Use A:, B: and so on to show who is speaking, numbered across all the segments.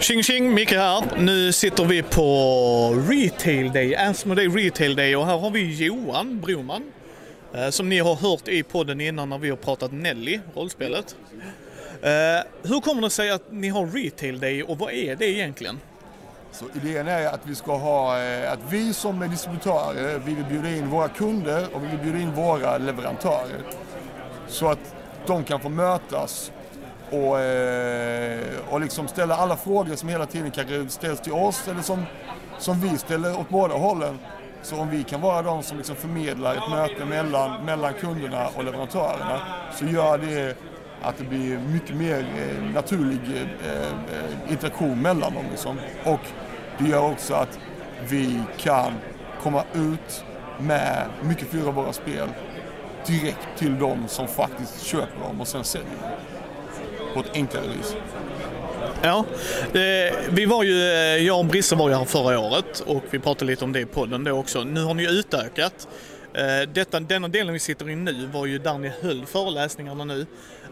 A: Tjing tjing, Micke här. Nu sitter vi på Retail Day, Asmodee Retail Day och här har vi Johan Broman. Eh, som ni har hört i podden innan när vi har pratat Nelly, rollspelet. Eh, hur kommer det sig att ni har Retail Day och vad är det egentligen?
B: Så idén är att vi ska ha, eh, att vi som är distributörer, vi vill bjuda in våra kunder och vi vill bjuda in våra leverantörer. Så att de kan få mötas och, eh, och liksom ställa alla frågor som hela tiden kanske ställs till oss eller som, som vi ställer åt båda hållen. Så om vi kan vara de som liksom förmedlar ett möte mellan, mellan kunderna och leverantörerna så gör det att det blir mycket mer eh, naturlig eh, interaktion mellan dem. Liksom. Och det gör också att vi kan komma ut med mycket fler av våra spel direkt till de som faktiskt köper dem och sen säljer dem. På ett enklare vis.
A: Ja, eh, vi var ju, eh, jag och Brisse var ju här förra året och vi pratade lite om det i podden då också. Nu har ni utökat. Eh, Detta, denna delen vi sitter i nu var ju där ni höll föreläsningarna nu.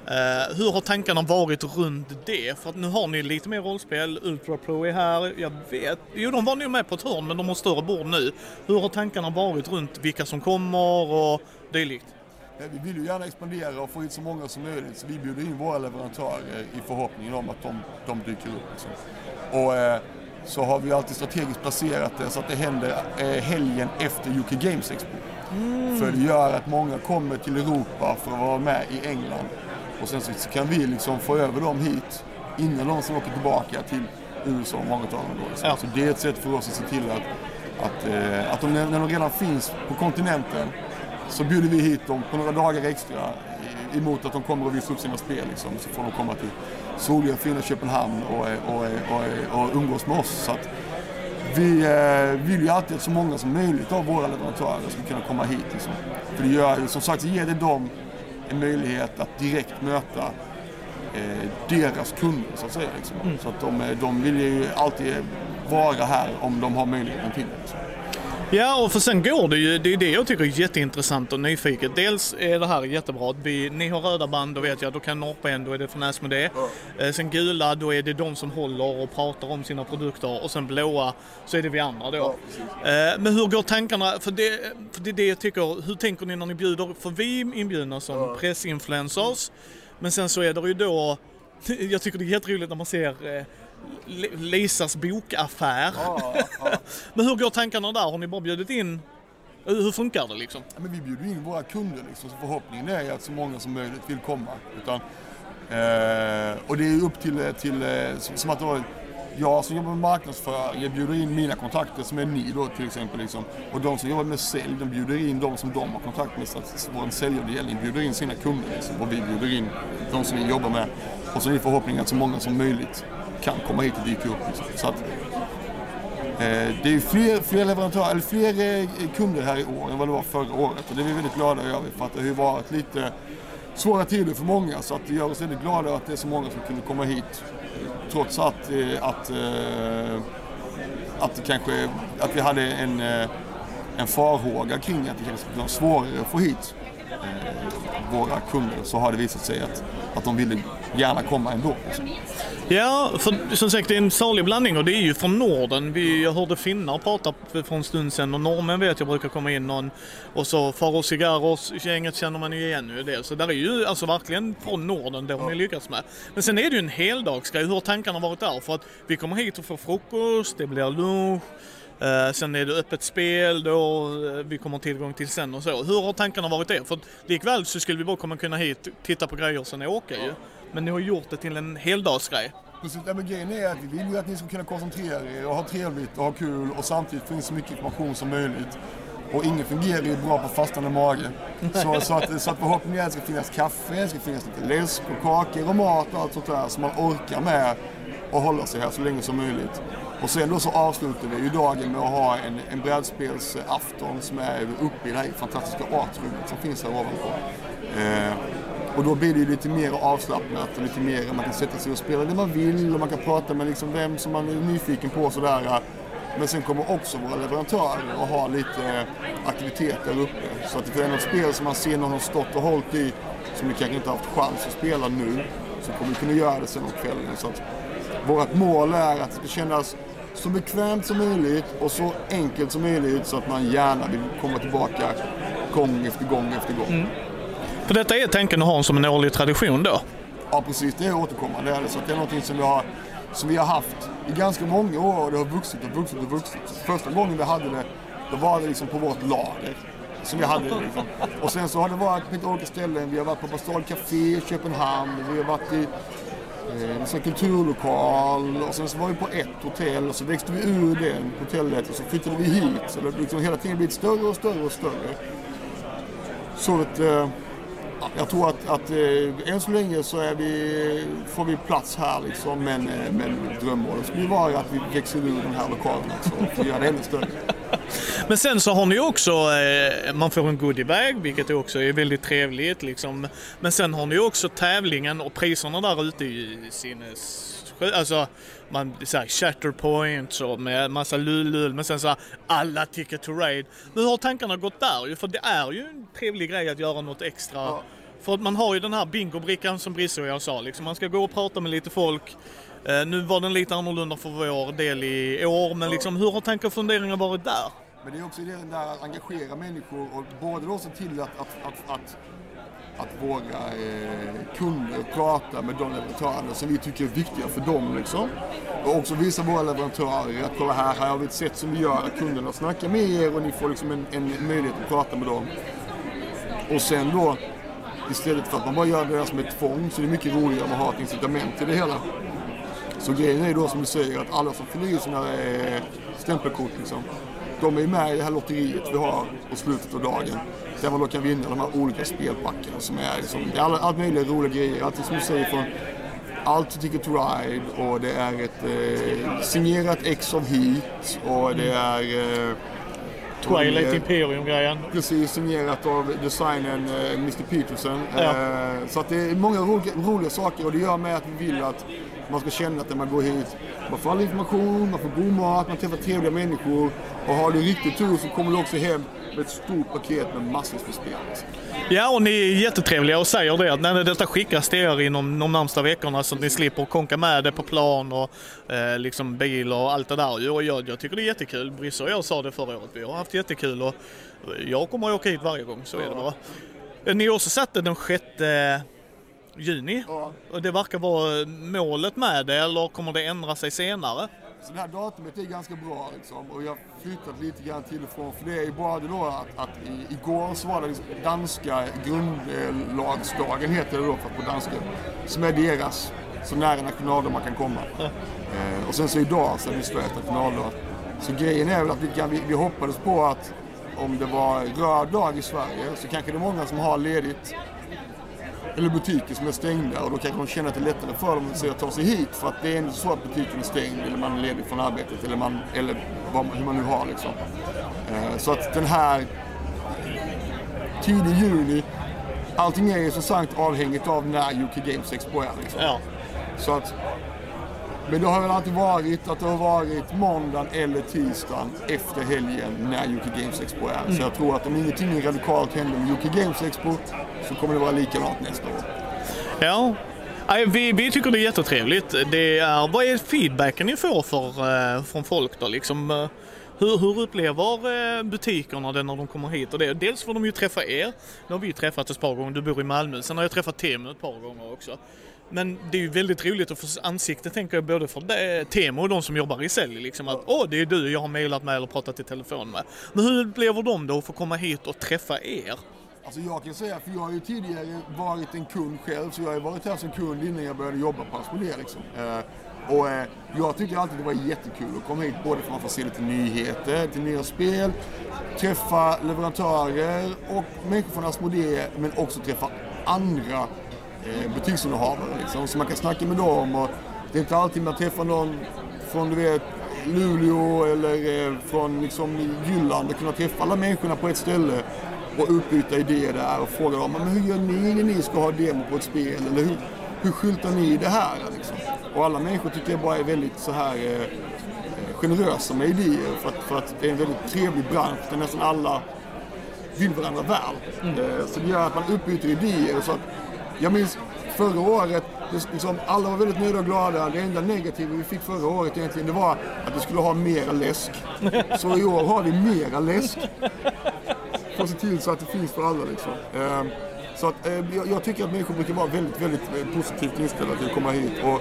A: Eh, Hur har tankarna varit runt det? För att nu har ni lite mer rollspel, Ultra Pro är här, jag vet, jo de var nog med på ett hörn men de har större bord nu. Hur har tankarna varit runt vilka som kommer och dylikt?
B: Vi vill ju gärna expandera och få hit så många som möjligt så vi bjuder in våra leverantörer i förhoppningen om att de, de dyker upp. Liksom. Och eh, så har vi alltid strategiskt placerat det så att det händer eh, helgen efter UK Games Expo. För det gör att många kommer till Europa för att vara med i England. Och sen så kan vi liksom få över dem hit innan de som åker tillbaka till USA, många av dem då. Liksom.
A: Ja.
B: Så det är ett sätt för oss att se till att, att, eh, att de, när de redan finns på kontinenten så bjuder vi hit dem på några dagar extra emot att de kommer och visar upp sina spel. Liksom. Så får de komma till soliga fina Köpenhamn och, och, och, och umgås med oss. Så att vi eh, vill ju alltid att så många som möjligt av våra leverantörer ska kunna komma hit. Liksom. För det gör, som sagt ger det dem en möjlighet att direkt möta eh, deras kunder så att säga. Liksom. Så att de, de vill ju alltid vara här om de har möjligheten till det. Liksom.
A: Ja, och för sen går det ju, det är det jag tycker är jätteintressant och nyfiket. Dels är det här jättebra att vi, ni har röda band, då vet jag, då kan norrben, då är det från Asmodee. Eh, Sen gula, då är det de som håller och pratar om sina produkter och sen blåa så är det vi andra då. Eh, Men hur går tankarna, för det, för det är det jag tycker, hur tänker ni när ni bjuder, för vi är inbjudna som pressinfluencers, men sen så är det ju då, jag tycker det är jätteroligt när man ser Li- Lisas bokaffär. Men hur går tankarna där? Har ni bara bjudit in? Hur funkar det liksom?
B: Ja, men vi bjuder in våra kunder liksom, så förhoppningen är att så många som möjligt vill komma. Utan, eh, och det är upp till, till eh, som, som att då, jag som jobbar med marknadsföring, jag bjuder in mina kontakter som är ni då till exempel. Liksom. Och de som jobbar med sälj, de bjuder in de som de har kontakt med. Så att vår säljavdelning bjuder in sina kunder liksom, och vi bjuder in de som vi jobbar med. Och så är förhoppningen att så många som möjligt kan komma hit och dyka upp. Liksom. Så att, Eh, Det är ju fler, fler leverantörer, eller fler eh, kunder här i år än vad det var förra året och det är vi väldigt glada över för att det har ju varit lite svåra tider för många så att det gör oss väldigt glada att det är så många som kunde komma hit trots att, eh, att, eh, att, det kanske, att vi hade en, eh, en farhåga kring att det kanske skulle vara svårare att få hit eh, våra kunder så har det visat sig att, att de ville gärna komma ändå. Liksom.
A: Ja, för som sagt det är en salig blandning och det är ju från Norden. Vi, jag hörde finnar prata för en stund sedan och norrmän vet jag brukar komma in någon. Och så Faro Cigarros gänget känner man ju igen nu det. Så där är ju alltså verkligen från Norden det har ni lyckats med. Men sen är det ju en heldagsgrej. Hur har tankarna varit där? För att vi kommer hit och får frukost, det blir lunch. Eh, sen är det öppet spel då eh, vi kommer tillgång till sen och så. Hur har tankarna varit det? För likväl så skulle vi bara komma kunna hit, titta på grejer och sen åka ju. Men ni har gjort det till en heldagsgrej.
B: Precis, men grejen är att vi vill ju att ni ska kunna koncentrera er och ha trevligt och ha kul och samtidigt få in så mycket information som möjligt. Och ingen fungerar ju bra på fastande mage. Så, så, att, så att förhoppningen är att det ska finnas kaffe, det ska finnas lite läsk och kakor och mat och allt sånt där som man orkar med och hålla sig här så länge som möjligt. Och sen då så avslutar vi ju dagen med att ha en, en brädspelsafton som är uppe i det här fantastiska artrummet som finns här ovanpå. Eh, och då blir det ju lite mer avslappnat och lite mer man kan sätta sig och spela det man vill och man kan prata med liksom vem som man är nyfiken på och sådär. Men sen kommer också våra leverantörer att ha lite aktiviteter där uppe. Så att det är något spel som man ser någon har stått och hållit i som vi kanske inte har haft chans att spela nu så kommer vi kunna göra det sen om kvällen. Så att vårt mål är att det ska kännas så bekvämt som möjligt och så enkelt som möjligt så att man gärna vill komma tillbaka gång efter gång efter gång. Mm.
A: För detta är tanken att ha som en årlig tradition då?
B: Ja precis, det är återkommande. Så det är någonting som vi, har, som vi har haft i ganska många år och det har vuxit och vuxit och vuxit. Första gången vi hade det, då var det liksom på vårt lager. Som vi hade liksom. Och sen så har det varit på lite olika ställen. Vi har varit på Bastard Café i Köpenhamn. Vi har varit i eh, en kulturlokal och sen så var vi på ett hotell och så växte vi ur det hotellet och så flyttade vi hit. Så det har liksom hela tiden blivit större och större och större. Så att, eh, jag tror att, att äh, än så länge så är vi, får vi plats här liksom, men, äh, men drömmålet skulle ju vara att vi växer ur de här lokalerna och får det ännu större.
A: Men sen så har ni också, eh, man får en goodiebag vilket också är väldigt trevligt liksom. Men sen har ni också tävlingen och priserna där ute i sinnes... Alltså, man säger Shatterpoint och med massa lulul men sen så här, alla Ticket to Raid. Men hur har tankarna gått där? För det är ju en trevlig grej att göra något extra. Ja. För att man har ju den här bingobrickan som Brisse och jag sa, liksom. man ska gå och prata med lite folk. Uh, nu var den lite annorlunda för vår del i år, men liksom, hur har tankar och funderingar varit där?
B: Men det är också det där att engagera människor och både då se till att, att, att, att att våra eh, kunder pratar med de leverantörerna som vi tycker är viktiga för dem. Liksom. Och också visa våra leverantörer att kolla här, här har vi ett sätt som vi gör att kunderna snackar med er och ni får liksom en, en möjlighet att prata med dem. Och sen då, istället för att man bara gör det som ett tvång så är det mycket roligare om man har ett incitament till det hela. Så grejen är då som du säger att alla som fyller i sina eh, stämpelkort liksom, de är med i det här lotteriet vi har på slutet av dagen. Där man då kan vinna de här olika spelpackarna som är liksom, det är alla, allt möjliga roliga grejer. Allt som du säger från allt Ticket to Ride och det är ett eh, signerat X of Heat och det är eh,
A: Twilight Imperium-grejen.
B: Precis, signerat av designen eh, Mr Peterson. Ja. Eh, så att det är många roliga, roliga saker och det gör med att vi vill att man ska känna att när man går hit, man får all information, man får god mat, man träffar trevliga människor och har du riktigt tur så kommer du också hem ett stort paket med massor med spel.
A: Ja, och ni är jättetrevliga och säger det att när detta skickas till er inom de närmsta veckorna så att ni slipper konka med det på plan och eh, liksom bil och allt det där. Och jag, jag tycker det är jättekul. Brisse och jag sa det förra året. Vi har haft jättekul och jag kommer att åka hit varje gång, så är det bara. Ni har också satt den sjätte juni. Ja. Och det verkar vara målet med det, eller kommer det ändra sig senare?
B: Så det här datumet är ganska bra liksom. Och jag har flyttat lite grann till och från. För det är ju bara det då att, att i, igår så var det liksom danska grundlagsdagen heter det då för på danska. Som är deras. Så nära nationaldag man kan komma. Eh, och sen så idag så är det Sveriges nationaldag. Så grejen är väl att vi, kan, vi, vi hoppades på att om det var röd dag i Sverige så kanske det är många som har ledigt eller butiker som är stängda och då kanske de känner att det är lättare för dem att ta sig hit för att det är inte så att butiken är stängd eller man är ledig från arbetet eller, man, eller vad, hur man nu har liksom. Eh, så att den här tidig juni, allting är ju som sagt avhängigt av när UK Games Expo är. Liksom. Ja. Så att men det har väl alltid varit att det har varit måndagen eller tisdagen efter helgen när UK Games Expo är. Mm. Så jag tror att om ingenting radikalt händer med UK Games Expo så kommer det vara likadant nästa år.
A: Ja, vi, vi tycker det är jättetrevligt. Det är, vad är feedbacken ni får för, eh, från folk då? Liksom, eh, hur, hur upplever eh, butikerna det när de kommer hit? Och det, dels får de ju träffa er. Nu har vi träffat ett par gånger, du bor i Malmö. Sen har jag träffat Temu ett par gånger också. Men det är ju väldigt roligt att få ansikte tänker jag både för det, Temo och de som jobbar i sälj. Liksom att åh, det är du jag har mejlat med eller pratat i telefon med. Men hur upplever de då att få komma hit och träffa er?
B: Alltså jag kan säga, för jag har ju tidigare varit en kund själv, så jag har ju varit här som kund innan jag började jobba på Asmodee liksom. Eh, och eh, jag tyckte alltid det var jättekul att komma hit, både för att få se lite nyheter till nya spel, träffa leverantörer och människor från Asmodee, men också träffa andra eh, butiksinnehavare liksom, så man kan snacka med dem. Och det är inte alltid man träffar någon från du vet, Luleå eller eh, från liksom, Jylland och kunna träffa alla människorna på ett ställe och utbyta idéer där och fråga dem men hur gör ni när ni ska ha demo på ett spel eller hur, hur skyltar ni det här? Liksom? Och alla människor tycker jag bara är väldigt så här eh, generösa med idéer för att, för att det är en väldigt trevlig bransch där nästan alla vill varandra väl. Mm. Eh, så det gör att man utbyter idéer. Så att, jag minns förra året liksom, alla var väldigt nöjda och glada. Det enda negativa vi fick förra året egentligen det var att vi skulle ha mera läsk. Så i år har vi mera läsk. För att se till så att det finns för alla liksom. Ehm, så att, eh, jag, tycker att människor brukar vara väldigt, väldigt eh, positivt inställda till att komma hit. Och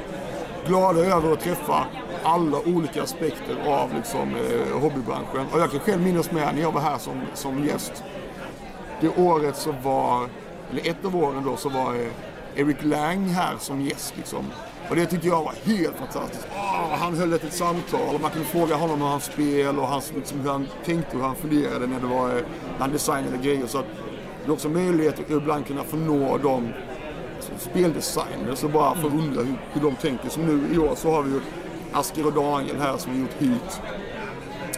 B: glada över att träffa alla olika aspekter av liksom, eh, hobbybranschen. Och jag kan själv minnas med när jag var här som, som gäst. Det året så var, eller ett av åren då, så var eh, Eric Lang här som gäst. Liksom. Och det tyckte jag var helt fantastiskt. Oh, han höll ett samtal och man kunde fråga honom om hans spel och hans, liksom, hur han tänkte och hur han funderade när, det var, eh, när han designade grejer. Så att det är också möjlighet att ibland kunna få nå de speldesigners och bara få undra hur, hur de tänker. Som nu i år så har vi ju Asker och Daniel här som har gjort Heat.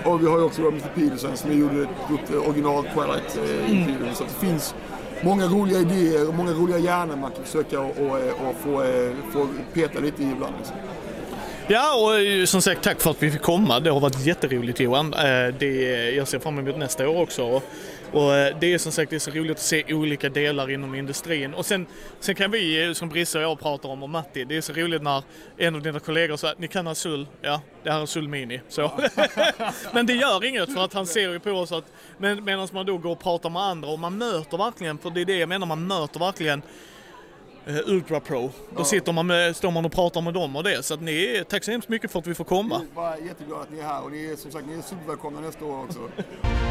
B: Och vi har ju också Mr Peterson som gjort, gjort original Twilight eh, mm. Så det finns många roliga idéer och många roliga hjärnor man kan försöka och, och, och få, eh, få peta lite i ibland. Liksom.
A: Ja, och eh, som sagt tack för att vi fick komma. Det har varit jätteroligt Johan. Eh, det, eh, jag ser fram emot nästa år också. Och det är som sagt det är så roligt att se olika delar inom industrin. Och sen, sen kan vi, som Brisse och jag pratar om och Matti, det är så roligt när en av dina kollegor säger ni kan ha ja det här är Sull Mini. Så. men det gör inget för att han ser ju på oss att men, medan man då går och pratar med andra och man möter verkligen, för det är det jag menar, man möter verkligen Ultra Pro. Då ja. sitter man med, står man och pratar med dem och det. Så att ni, tack så hemskt mycket för att vi får komma.
B: Vi är bara jätteglada att ni är här och ni är som sagt ni är supervälkomna nästa år också.